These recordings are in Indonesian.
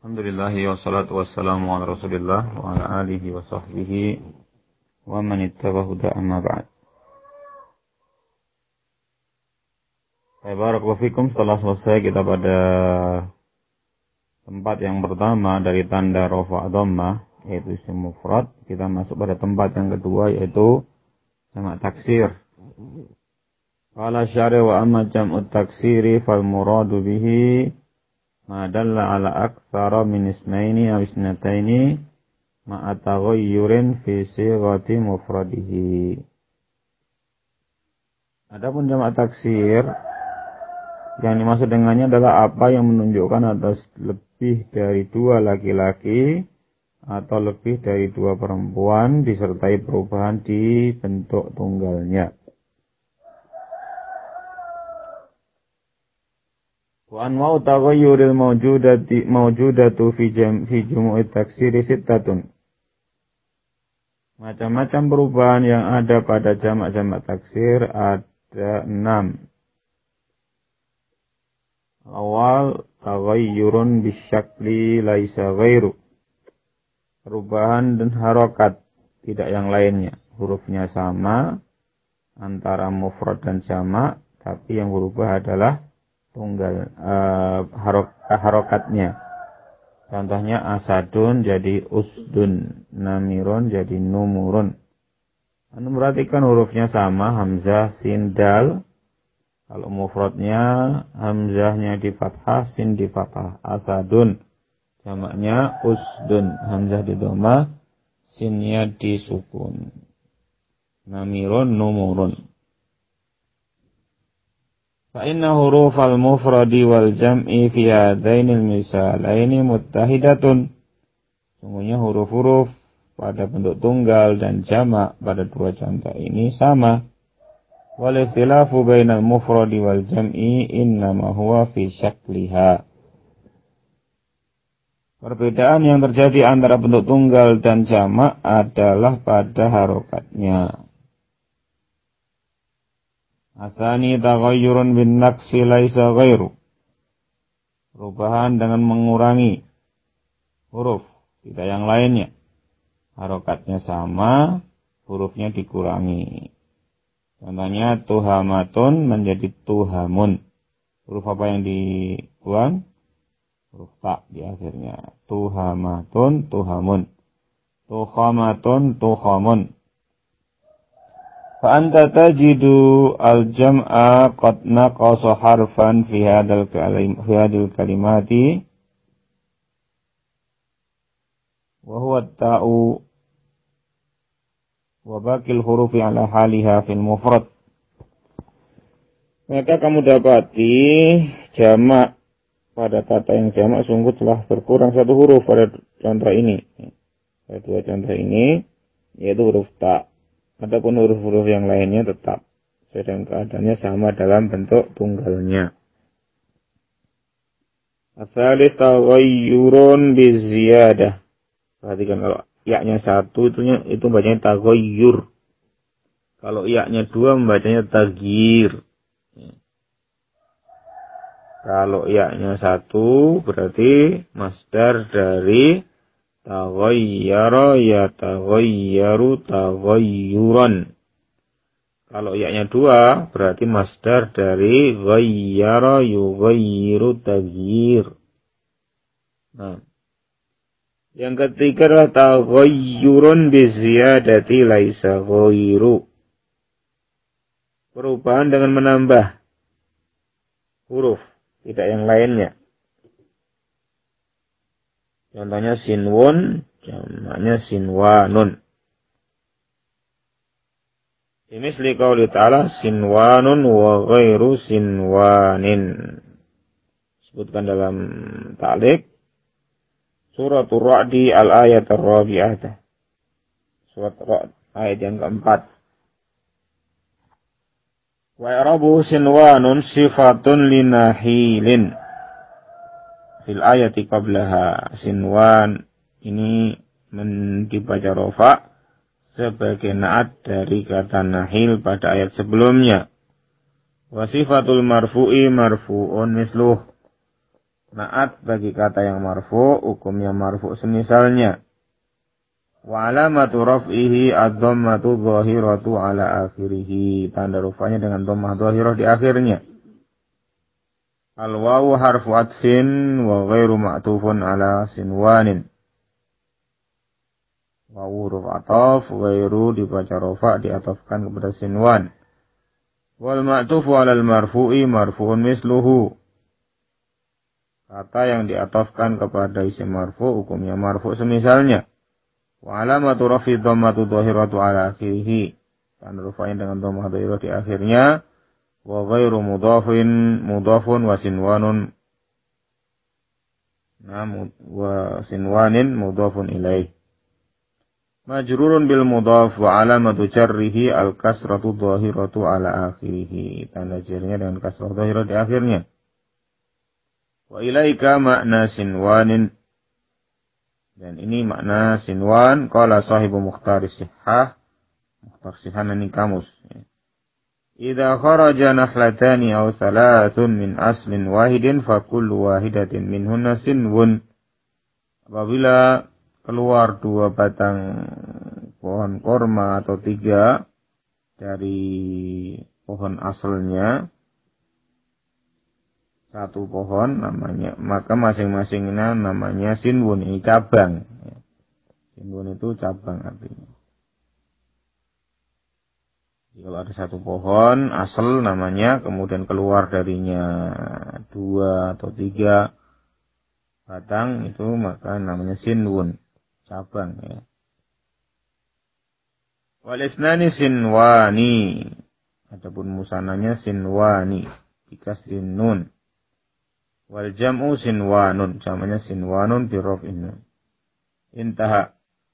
Alhamdulillah wassalatu wassalamu ala Rasulillah wa ala alihi wa sahbihi wa man ittabahu amma ba'd. Barakallahu fikum setelah selesai kita pada tempat yang pertama dari tanda rofa dhamma yaitu isim mufrad, kita masuk pada tempat yang kedua yaitu jamak taksir. Qala syari wa amma jam'ut taksiri fal muradu bihi ma dalla ala aktsara min isnaini aw isnataini ma taghayyurin fi sighati mufradihi. Adapun jamak taksir yang dimaksud dengannya adalah apa yang menunjukkan atas lebih dari dua laki-laki atau lebih dari dua perempuan disertai perubahan di bentuk tunggalnya. Wa anwa'u taghayyuril mawjudati mawjudatu fi jam fi jumu'i taksiri sittatun. Macam-macam perubahan yang ada pada jamak-jamak taksir ada enam. Awal taghayyurun bisyakli laisa ghairu. Perubahan dan harokat tidak yang lainnya. Hurufnya sama antara mufrad dan jamak, tapi yang berubah adalah tunggal uh, harok, harokatnya. Contohnya asadun jadi usdun, namirun jadi numurun. Anda perhatikan hurufnya sama, hamzah, sin, dal. Kalau mufradnya, hamzahnya di fathah, sin di fathah. Asadun, jamaknya usdun, hamzah di doma, sinnya di sukun. Namirun, numurun. فإن حروف المفرد والجمع في هذين المثالين متحدة Sungguhnya huruf-huruf pada bentuk tunggal dan jamak pada dua contoh ini sama. Wal ikhtilafu bainal mufradi wal jam'i innama huwa fi syakliha. Perbedaan yang terjadi antara bentuk tunggal dan jamak adalah pada harokatnya. Asani taghayyurun bin naqsi laisa ghairu. Perubahan dengan mengurangi huruf, tidak yang lainnya. Harokatnya sama, hurufnya dikurangi. Contohnya tuhamatun menjadi tuhamun. Huruf apa yang dibuang? Huruf tak di akhirnya. Tuhamatun, tuhamun. Tuhamatun, tuhamun. Fa anta tajidu al-jam'a qad naqasa harfan fi hadal kalim fi hadzal kalimati wa huwa ta'u wa bakil hurufi ala haliha fil mufrad maka kamu dapati jamak pada kata yang jamak sungguh telah berkurang satu huruf pada contoh ini. Pada dua contoh ini yaitu huruf ta. Adapun huruf-huruf yang lainnya tetap sedang keadaannya sama dalam bentuk tunggalnya. Asalis taghayyurun biziyadah. Perhatikan kalau yaknya satu itu itu bacanya taghayyur. Kalau yaknya dua membacanya tagir. Kalau yaknya satu berarti masdar dari Taghayyara ya taghayyaru taghayyuran. Kalau yaknya dua, berarti masdar dari ghayyara yughayyiru taghyir. Nah. Yang ketiga adalah taghayyurun biziyadati laisa ghayru. Perubahan dengan menambah huruf, tidak yang lainnya. Contohnya sinwun, jamaknya sinwanun. Misli qauli ta'ala sinwanun wa ghairu sinwanin. Sebutkan dalam ta'lik. Suratul Ra'di al-ayat ar-rabi'ah. Surat Ra'd ayat yang keempat. Wa i'rabu sinwanun sifatun linahilin fil ayati qablaha sinwan ini dibaca rofa sebagai naat dari kata nahil pada ayat sebelumnya. Wasifatul marfu'i marfu'un misluh. Naat bagi kata yang marfu, hukumnya marfu semisalnya. Wa alamatu raf'ihi ad-dhammatu dhahiratu ala akhirih. Tanda rufanya dengan dhammah dhahirah di akhirnya. Al-wawu harfu atfin wa ghairu ma'tufun ala sinwanin. Wawu huruf ataf, ghairu dibaca rofa diatafkan kepada sinwan. Wal ma'tufu alal marfu'i marfu'un misluhu. Kata yang diatafkan kepada isim marfu hukumnya marfu semisalnya. Wa alamatu rafi dhammatu dhahiratu ala akhirih. Tanda rufain dengan dhammah dhahirah di akhirnya. Wa ghairu mudhafin mudhafun wa sinwanun. Nah, wa sinwanin mudhafun ilaih. Majrurun bil mudhaf wa alamatu jarrihi al kasratu dhahiratu ala akhirih. Tanda jarnya dengan kasrah dhahirah di akhirnya. Wa ilaika makna sinwanin. Dan ini makna sinwan. Kala sahibu mukhtar sihah. Mukhtar sihan ini kamus. Idza kharaja nahlatani aw thalathun min aslin wahidin fa kullu wahidatin minhunna sinwun. Apabila keluar dua batang pohon korma atau tiga dari pohon asalnya, satu pohon namanya maka masing-masingnya namanya sinwun ini cabang sinwun itu cabang artinya kalau ada satu pohon asal namanya kemudian keluar darinya dua atau tiga batang itu maka namanya sinwun cabang ya walisnani sinwani adapun musananya sinwani dikasih nun Wal jam'u sinwanun. Jamanya sinwanun bi raf'in. Intaha.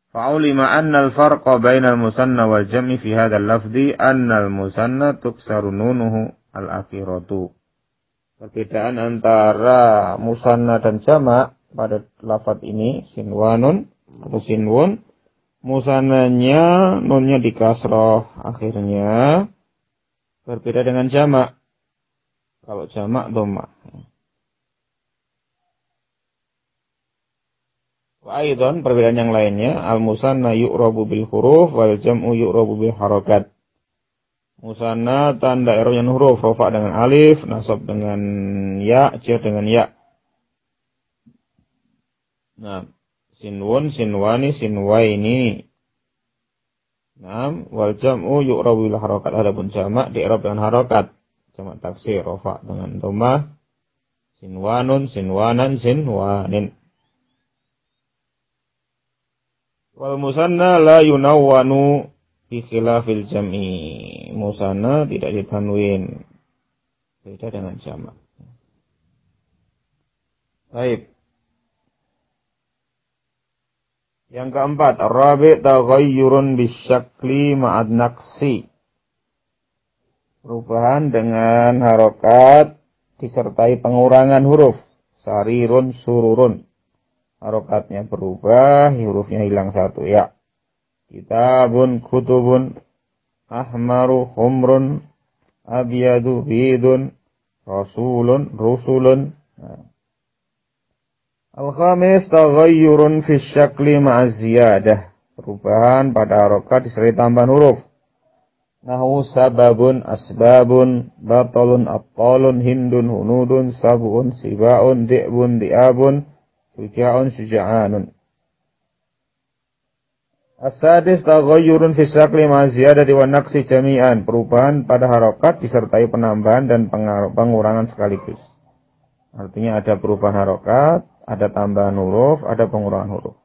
Fa'ulima anna al-farqa bainal musanna wal jam'i fi hadzal lafzi anna al-musanna tuksaru nunuhu al-akhiratu. Perbedaan antara musanna dan jamak pada lafaz ini sinwanun atau sinwun musananya nunnya di kasroh akhirnya berbeda dengan jamak. Kalau jamak doma. Wa aidon perbedaan yang lainnya al musanna yu'rabu bil huruf wal jam'u yu'rabu bil harakat. Musanna tanda erornya huruf rofa dengan alif, nasab dengan ya, cer dengan ya. Nah, sinwun, sinwani, sinwaini. Nah, wal jam'u yu'rabu bil harakat. Adapun jamak di erop dengan harakat. Jamak taksir rofa dengan dhammah. Sinwanun, sinwanan, sinwanin. Wal musanna la yunawwanu bi khilafil jam'i. Musanna tidak ditanwin. Beda dengan jamak. Baik. Yang keempat, rabi taghayyurun bisyakli ma'ad naqsi. Perubahan dengan harokat disertai pengurangan huruf. Sarirun sururun harokatnya berubah, hurufnya hilang satu ya. Kitabun, kutubun, ahmaru, humrun, abiyadu, bidun, rasulun, rusulun. Nah. Al-khamis taghayyurun fi syakli ma'aziyadah. Perubahan pada harokat disertai tambahan huruf. Nahu sababun, asbabun, batolun, abtalun, hindun, hunudun, sabun, sibaun, di'bun, di'abun, Syuja'un syuja'anun. As-sadis taghayyurun fi syakli ma ziyadati wa naqsi jami'an. Perubahan pada harokat disertai penambahan dan pengurangan sekaligus. Artinya ada perubahan harokat, ada tambahan huruf, ada pengurangan huruf.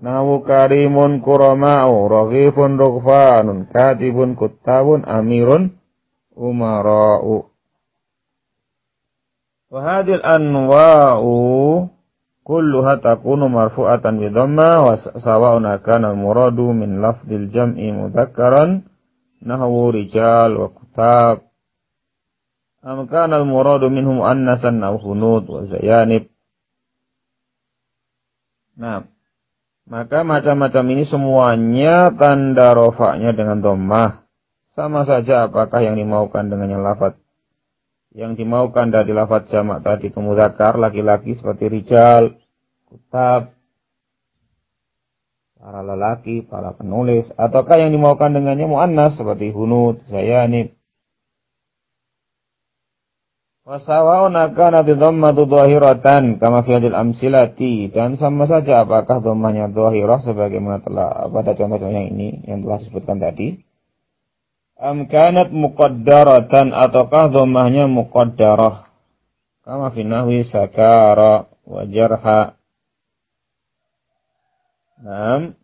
Nawu karimun kurama'u, raghifun rughfanun, katibun kuttabun, amirun umara'u. Wahadil anwa'u kulluha takunu marfu'atan bi dhamma wa sawa'un kana muradu min lafdil jam'i mudzakkaran nahwu rijal wa kutab. Am kana al muradu minhum annasan aw hunud wa zayanib. Nah, maka macam-macam ini semuanya tanda rofaknya dengan dhammah. Sama saja apakah yang dimaukan dengan yang lafad yang dimaukan dari lafaz jamak tadi itu mudzakkar laki-laki seperti rijal, kutab, para lelaki, para penulis, ataukah yang dimaukan dengannya muannas seperti hunud, zayanib. Wasawa'un akana dhammatu dhahiratan kama fi hadil amsilati. Dan sama saja apakah dhammahnya dhahirah sebagaimana telah pada contoh-contoh yang ini yang telah disebutkan tadi? Am kanat muqaddaratan ataukah dhammahnya muqaddarah? Kama fi nahwi sakara wa jarha Naam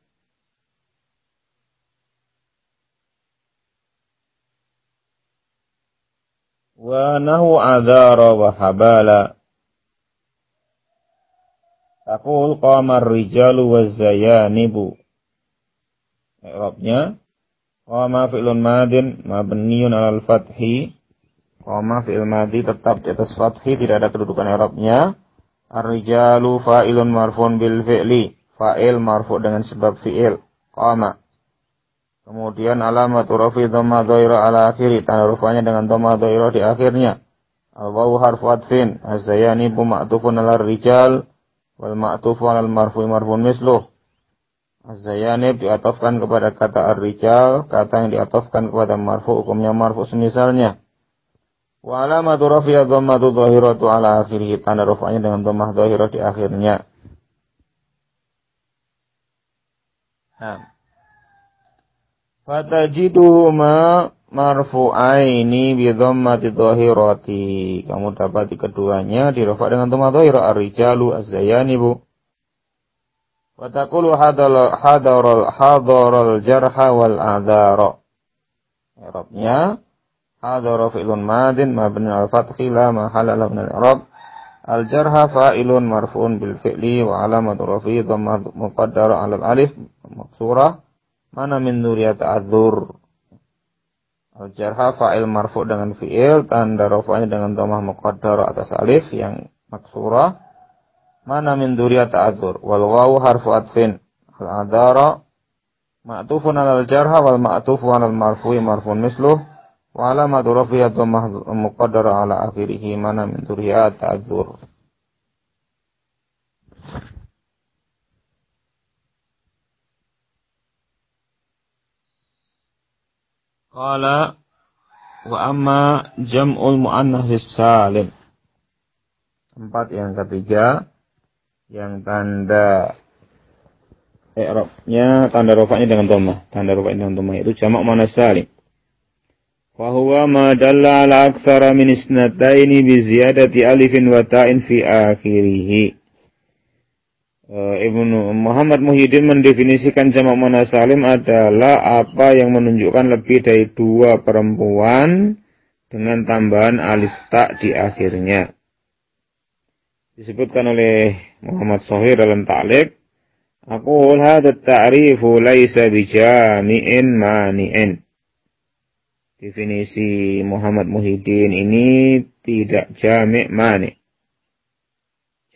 wa habala Taqul qamar rijalu wa zayanibu I'rabnya Qama fi'lun madin mabniyun alal fathi. Qama fi'il madi tetap di atas fathi, tidak ada kedudukan Arabnya. Ar-rijalu fa'ilun marfun bil fi'li. Fa'il marfu dengan sebab fi'il. Qama. Kemudian alamat rafi dhamma dhaira ala akhiri. Tanda rufanya dengan dhamma dhaira di akhirnya. Al-wawu harfu adfin. Az-zayani bu ma'tufun ala rijal. Wal ma'tufu ala al-marfu marfun misluh. Az-zayanib diatofkan kepada kata ar-rijal, kata yang diatofkan kepada marfu hukumnya marfu semisalnya. Wa alamatu rafi'a dhammatu dhahiratu ala akhirih. Tanda rufa'nya dengan dhammah dhahirah di akhirnya. Nah. Fatajidu ma marfu'aini bi dhammati dhahirati. Kamu dapat di keduanya dirofa dengan dhammah dhahirah ar-rijalu az-zayanibu. Wa taqulu hadaral hadaral jarha wal adara. Arabnya hadara fi'lun madin mabni al fathi la mahalla lahu min al-i'rab. Al jarha fa'ilun marfu'un bil fi'li wa alamatu rafi'i dhamma muqaddara 'ala al-alif maksura mana min dzurriyyat adzur. Al jarha fa'il marfu' dengan fi'il tanda rafa'nya dengan dhammah muqaddara atas alif yang maksura Mana min duriyat ta'adzur. Wal wawu harfu atfin. Al adara ma'tufun alal jarha wal ma'tufu alal marfu'i marfun misluh. Wa alamatu rafiyat wa muqaddara ala akhirihi mana min duriyat ta'adzur. Qala wa amma jam'ul mu'annas salim. Tempat yang ketiga yang tanda i'rabnya tanda rofaknya dengan dhamma. Tanda rofaknya dengan dhamma itu jamak mana salim. Ala aktsara min isnataini bi ziyadati alifin wa ta'in fi akhirih. Uh, Ibnu Muhammad Muhyiddin mendefinisikan jamak mana salim adalah apa yang menunjukkan lebih dari dua perempuan dengan tambahan alif tak di akhirnya disebutkan oleh Muhammad Sohir dalam ta'liq Aku hadha ta'rifu laisa bijami'in mani'in. Definisi Muhammad Muhyiddin ini tidak jami' mani'.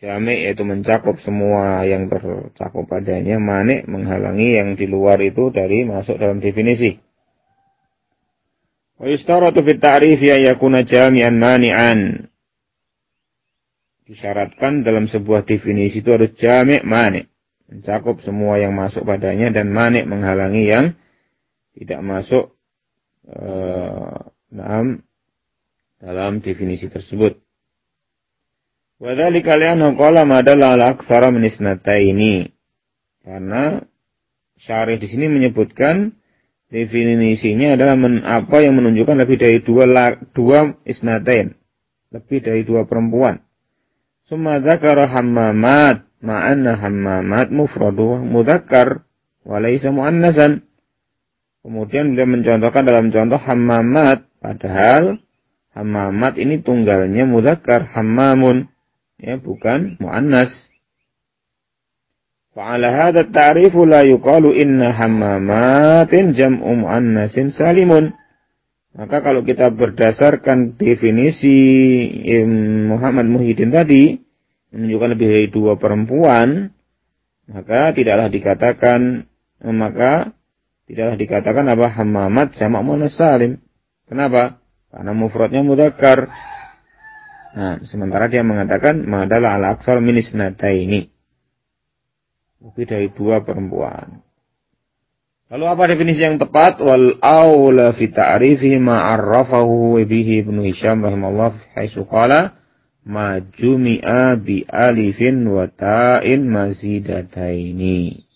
Jami' yaitu mencakup semua yang tercakup padanya. Mani' menghalangi yang di luar itu dari masuk dalam definisi. Wa yustaratu fit ta'rifi yakuna jami'an mani'an disyaratkan dalam sebuah definisi itu harus jamek manik. Mencakup semua yang masuk padanya dan manik menghalangi yang tidak masuk eh, dalam, dalam definisi tersebut. Wadhalika li'annahu qala madalla ala aktsara min ini. Karena syarih di sini menyebutkan definisinya adalah men, apa yang menunjukkan lebih dari dua dua isnatain, lebih dari dua perempuan. Summa dzakara hammamat ma'anna hammamat mufradu mudzakkar wa muannasan. Kemudian beliau mencontohkan dalam contoh hammamat padahal hammamat ini tunggalnya mudzakkar hammamun ya bukan muannas. Fa'ala hadha ta'rifu la yuqalu inna hammamatin jam'u muannasin salimun. Maka kalau kita berdasarkan definisi Muhammad Muhyiddin tadi, menunjukkan lebih dari dua perempuan, maka tidaklah dikatakan, maka tidaklah dikatakan apa hamamat sama muannas salim. Kenapa? Karena mufradnya mudakar. Nah, sementara dia mengatakan madalah ala aksar minis ini. Lebih dari dua perempuan. Lalu apa definisi yang tepat? Wal aula fi ta'rifihi ma arrafahu bihi Ibnu Hisham rahimahullah haitsu qala ma jumi'a bi alifin wa ta'in mazidataini.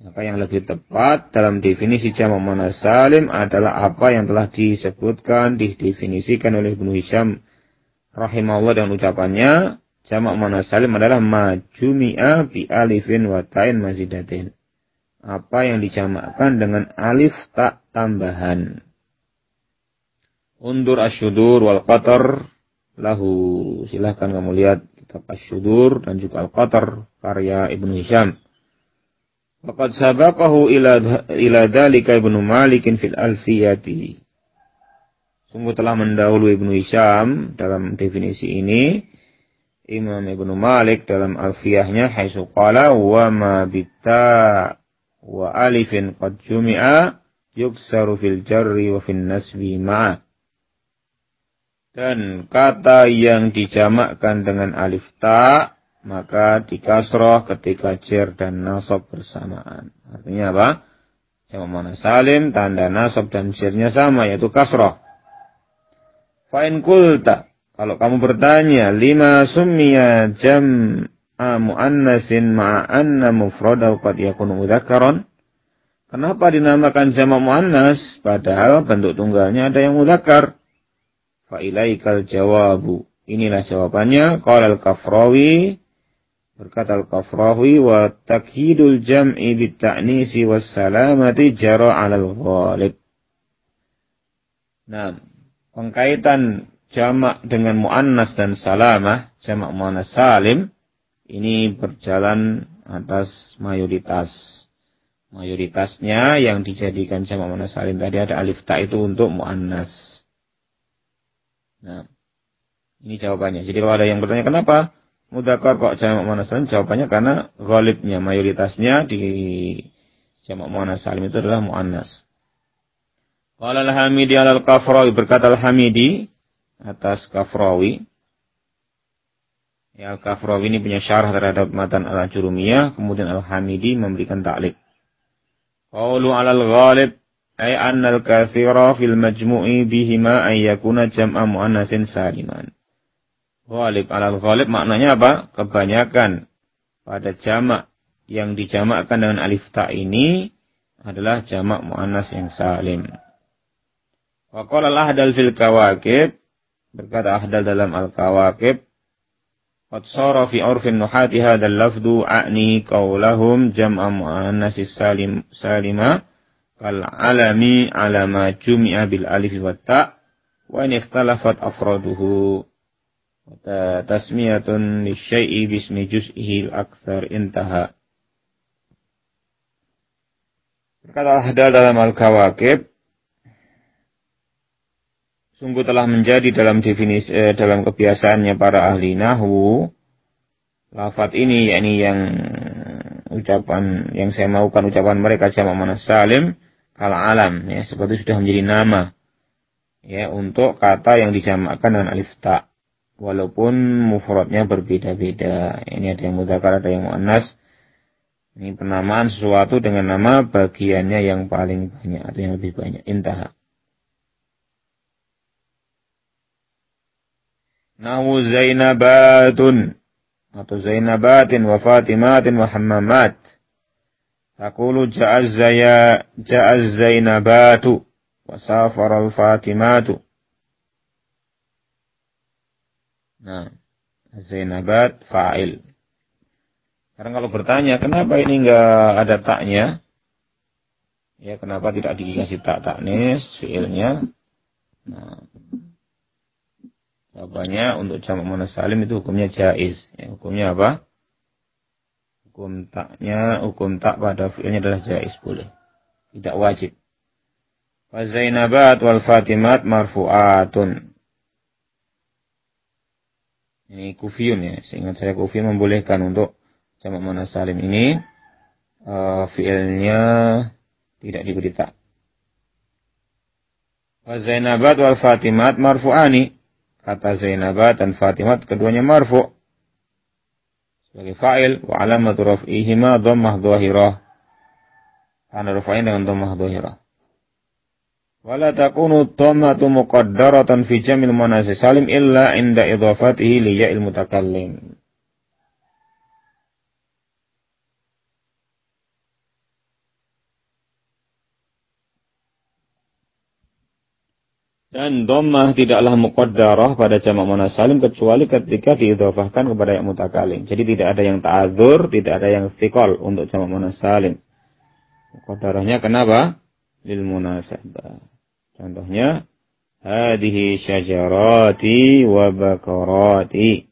Maka yang lebih tepat dalam definisi jamak muannas salim adalah apa yang telah disebutkan, didefinisikan oleh Ibnu Hisham rahimahullah dan ucapannya jamak muannas salim adalah majumi'a bi alifin wa ta'in mazidatin apa yang dijamakkan dengan alif tak tambahan. Undur asyudur wal qatar lahu. Silahkan kamu lihat kitab asyudur dan juga al-qatar karya Ibnu Hisham. Waqad sabaqahu ila ila Ibnu Malik fil alfiyati. Sungguh telah mendahului Ibnu Hisham dalam definisi ini. Imam Ibnu Malik dalam alfiyahnya haitsu qala wa ma bitta wa alifin qad jumi'a yuksaru fil jarri wa fil nasbi ma'a. Dan kata yang dijamakkan dengan alif ta maka dikasroh ketika jer dan nasab bersamaan. Artinya apa? Jamak mana salim, tanda nasab dan jernya sama, yaitu kasroh. Fa'in kulta. Kalau kamu bertanya, lima summiya jam mu'annasin ma'anna mufradahu qad yakunu mudhakkaran. Kenapa dinamakan jamak muannas padahal bentuk tunggalnya ada yang mudzakkar? Fa ilaikal jawabu. Inilah jawabannya. Qala al-Kafrawi berkata al-Kafrawi wa takhidul jam'i bit ta'nisi was salamati jara 'alal ghalib. Nah, pengkaitan jamak dengan muannas dan salamah, jamak muannas salim ini berjalan atas mayoritas. Mayoritasnya yang dijadikan jamak muannas salim tadi ada alif ta itu untuk muannas. Nah, ini jawabannya. Jadi kalau ada yang bertanya kenapa mudakar kok jamak muannas salim? Jawabannya karena ghalibnya mayoritasnya di jamak muannas salim itu adalah muannas. Qala al-Hamidi al-Kafrawi berkata al-Hamidi atas Kafrawi Ya, Al-Kafrawi ini punya syarah terhadap matan Al-Jurumiyah, kemudian Al-Hamidi memberikan taklik. Qawlu alal ghalib ay anna al-kathira fil majmu'i bihima ay yakuna jam'a muannasin saliman. Ghalib. Alal ghalib maknanya apa? Kebanyakan. Pada jamak yang dijamakkan dengan alif ta ini adalah jamak muannas yang salim. Wa qala al-ahdal fil kawakib. Berkata ahdal dalam al-kawakib. Qad sara fi urfin nuhati hadzal lafdu a'ni qaulahum jam'a muannas salim salima kal alami ala ma jumi'a bil alif wa ta wa in ikhtalafat afraduhu tasmiyatun lisyai'i bismi juz'ihi al-akthar intaha. Berkata Ahdal dalam Al-Kawakib sungguh telah menjadi dalam definisi eh, dalam kebiasaannya para ahli nahwu lafat ini yakni yang ucapan yang saya maukan ucapan mereka jamak mana salim kal alam ya seperti sudah menjadi nama ya untuk kata yang dijamakkan dengan alif ta walaupun mufradnya berbeda-beda. Ini ada yang mudzakkar ada yang muannas. Ini penamaan sesuatu dengan nama bagiannya yang paling banyak atau yang lebih banyak. Intaha. Nahu Zainabatun. Atau Zainabatin wa Fatimatin wa Hammamat. Taqulu ja'az Zainabatu wa safara al-Fatimatu. Nah, Zainabat fa'il. Sekarang kalau bertanya, kenapa ini enggak ada taknya? Ya, kenapa tidak dikasih tak taknis fiilnya? Nah, Jawabannya untuk jamak muannas salim itu hukumnya jaiz. Ya, hukumnya apa? Hukum taknya, hukum tak pada fi'ilnya adalah jaiz boleh. Tidak wajib. Wa Zainabat wal Fatimat marfu'atun. Ini kufiyun ya. Seingat saya kufiyun membolehkan untuk jamak muannas salim ini uh, fi'ilnya tidak diberi tak. Wa Zainabat wal Fatimat marfu'ani kata Zainabah dan Fatimah keduanya marfu sebagai fa'il wa alamatu raf'ihima dhammah dhahirah. Karena rafa'in dengan dhammah dhahirah. Wala takunu dhammatu muqaddaratan fi jamil manasi salim illa inda idhafatihi li ya'il mutakallim. Dan dhammah tidaklah muqaddarah pada jamak muannas salim kecuali ketika diidhafahkan kepada yang mutakalim. Jadi tidak ada yang ta'adzur, tidak ada yang istiqol untuk jamak muannas salim. Muqaddarahnya kenapa? Lil munasabah. Contohnya hadhihi syajarati wa bakarati.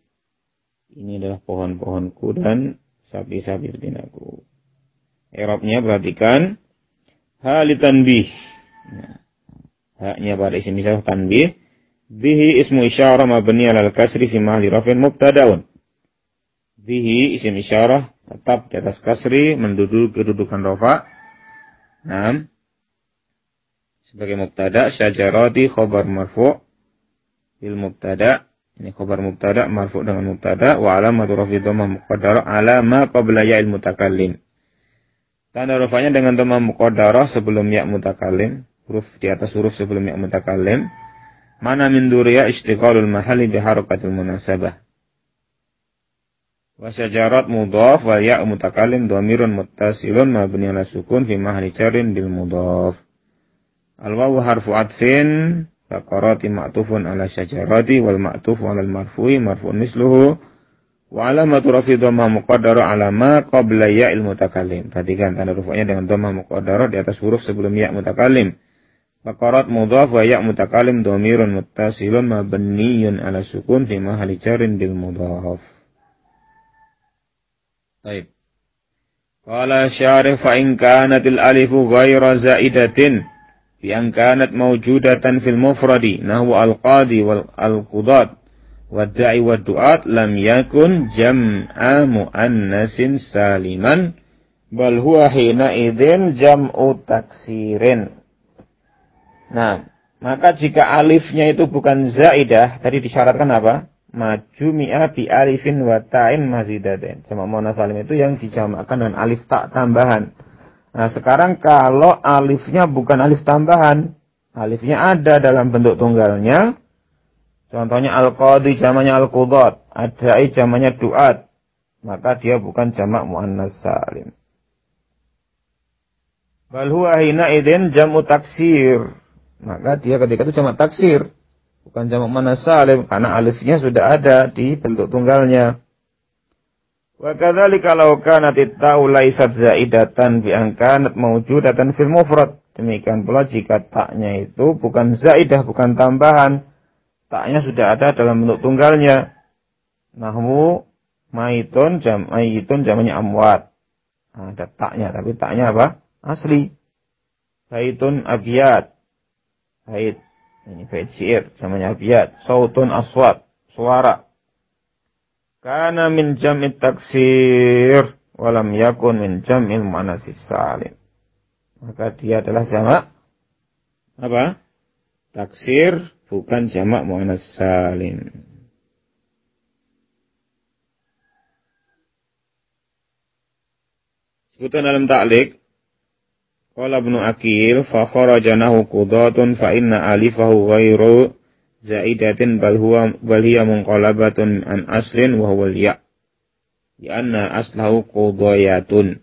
Ini adalah pohon-pohonku dan sapi-sapi betinaku. Eropnya perhatikan halitanbih. Nah, haknya pada isim isyarah tanbih bihi ismu isyarah mabni al kasri fi mahli rafin mubtadaun bihi isim isyarah tetap di atas kasri menduduki kedudukan rafa nah sebagai mubtada syajarati khobar marfu bil mubtada ini khobar mubtada marfu dengan mubtada wa alamatu rafi dhammah muqaddarah ala ma qabla ya'il mutakallim tanda rafanya dengan dhammah muqaddarah sebelum ya mutakallim huruf di atas huruf sebelum yang mutakalim. Mana min duriya istiqalul mahali biharakatil munasabah. Wa syajarat mudhaf wa ya' mutakalim dhamirun muttasilun mabni ala sukun fi mahali jarin bil mudhaf. Al wawu harfu atfin faqarati ma'tufun ala syajarati wal ma'tuf ala al marfu'i marfu'un misluhu wa alamatu rafi dhamma muqaddara ala ma qabla ya'il mutakallim. Perhatikan tanda rufanya dengan dhamma muqaddara di atas huruf sebelum ya' mutakallim. Faqarat mudhaf wa ya' mutakalim dhamirun muttasilun mabniyun ala sukun fi mahali jarin bil mudhaf. Baik. Qala syarif fa in alifu ghaira zaidatin an kanat mawjudatan fil mufradi nahwu al qadi wal al qudat da'i wa du'at lam yakun jam'a muannasin saliman bal huwa hina idzin jam'u taksirin Nah, maka jika alifnya itu bukan zaidah, tadi disyaratkan apa? Maju bi alifin wa ta'in mazidatin. Sama mu'annas salim itu yang dijamakkan dengan alif tak tambahan. Nah, sekarang kalau alifnya bukan alif tambahan, alifnya ada dalam bentuk tunggalnya. Contohnya al-qadi jamaknya al-qudat, adai jamaknya duat. Maka dia bukan jamak muannas salim. Bal huwa hina idin jamu taksir maka dia ketika itu jamak taksir bukan jamak mana salim karena alifnya sudah ada di bentuk tunggalnya wa kadzalika law kanat ta'u laysat zaidatan bi an kanat mawjudatan fil mufrad demikian pula jika taknya itu bukan zaidah bukan tambahan taknya sudah ada dalam bentuk tunggalnya nahmu maitun jam maitun jamanya amwat nah, ada taknya tapi taknya apa asli baitun abiyat Bait. Ini bait syair. Namanya abiyat. Sautun aswat. Suara. Kana min jam'it taksir. Walam yakun min jam'il manasis salim. Maka dia adalah jamak. Apa? Taksir bukan jamak mu'anas salim. Sebutan dalam taklik Qala Ibnu Akil fa kharaja nahu qudatun fa inna alifahu ghairu zaidatin bal huwa bal hiya munqalabatun an aslin wa huwa ya. Anna aslahu qudayatun.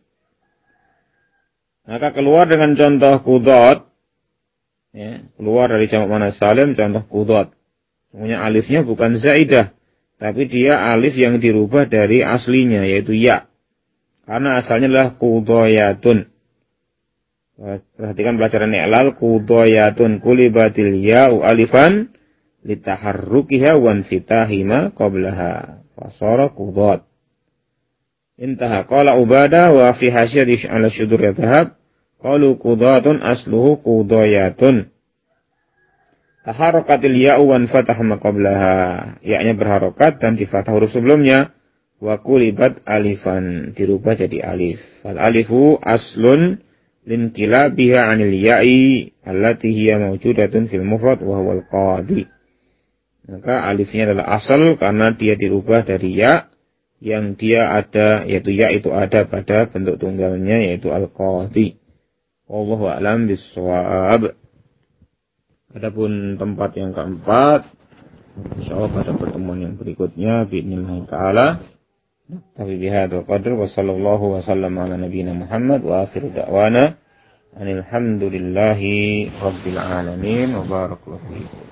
Maka keluar dengan contoh kudat ya, keluar dari jamak mana salim contoh kudat. Semuanya alifnya bukan zaidah, tapi dia alif yang dirubah dari aslinya yaitu ya. Karena asalnya adalah qudayatun. Perhatikan pelajaran i'lal qudoyatun kulibatil ya'u alifan litaharrukiha wan fitahima qablaha fasara qudot. Intaha qala ubada wa fi hasyati ala syudur yatahab qalu qudatun asluhu qudoyatun. Taharakatil ya'u wan fatahma qablaha. Ya-nya berharokat dan difatah huruf sebelumnya. Wa kulibat alifan. Dirubah jadi alif. Fal alifu aslun biha 'anil ya'i allati hiya mawjudatun fil mufrad wa huwa al-qadi. Maka alifnya adalah asal karena dia dirubah dari ya yang dia ada yaitu ya itu ada pada bentuk tunggalnya yaitu al-qadhi. Wallahu a'lam bissawab. Adapun tempat yang keempat insyaallah pada pertemuan yang berikutnya باذن taala. Tapi bihadzal qadr wa sallallahu wa sallam ala nabiyyina Muhammad wa akhiru da'wana anil hamdulillahi rabbil alamin wa barakallahu fiikum.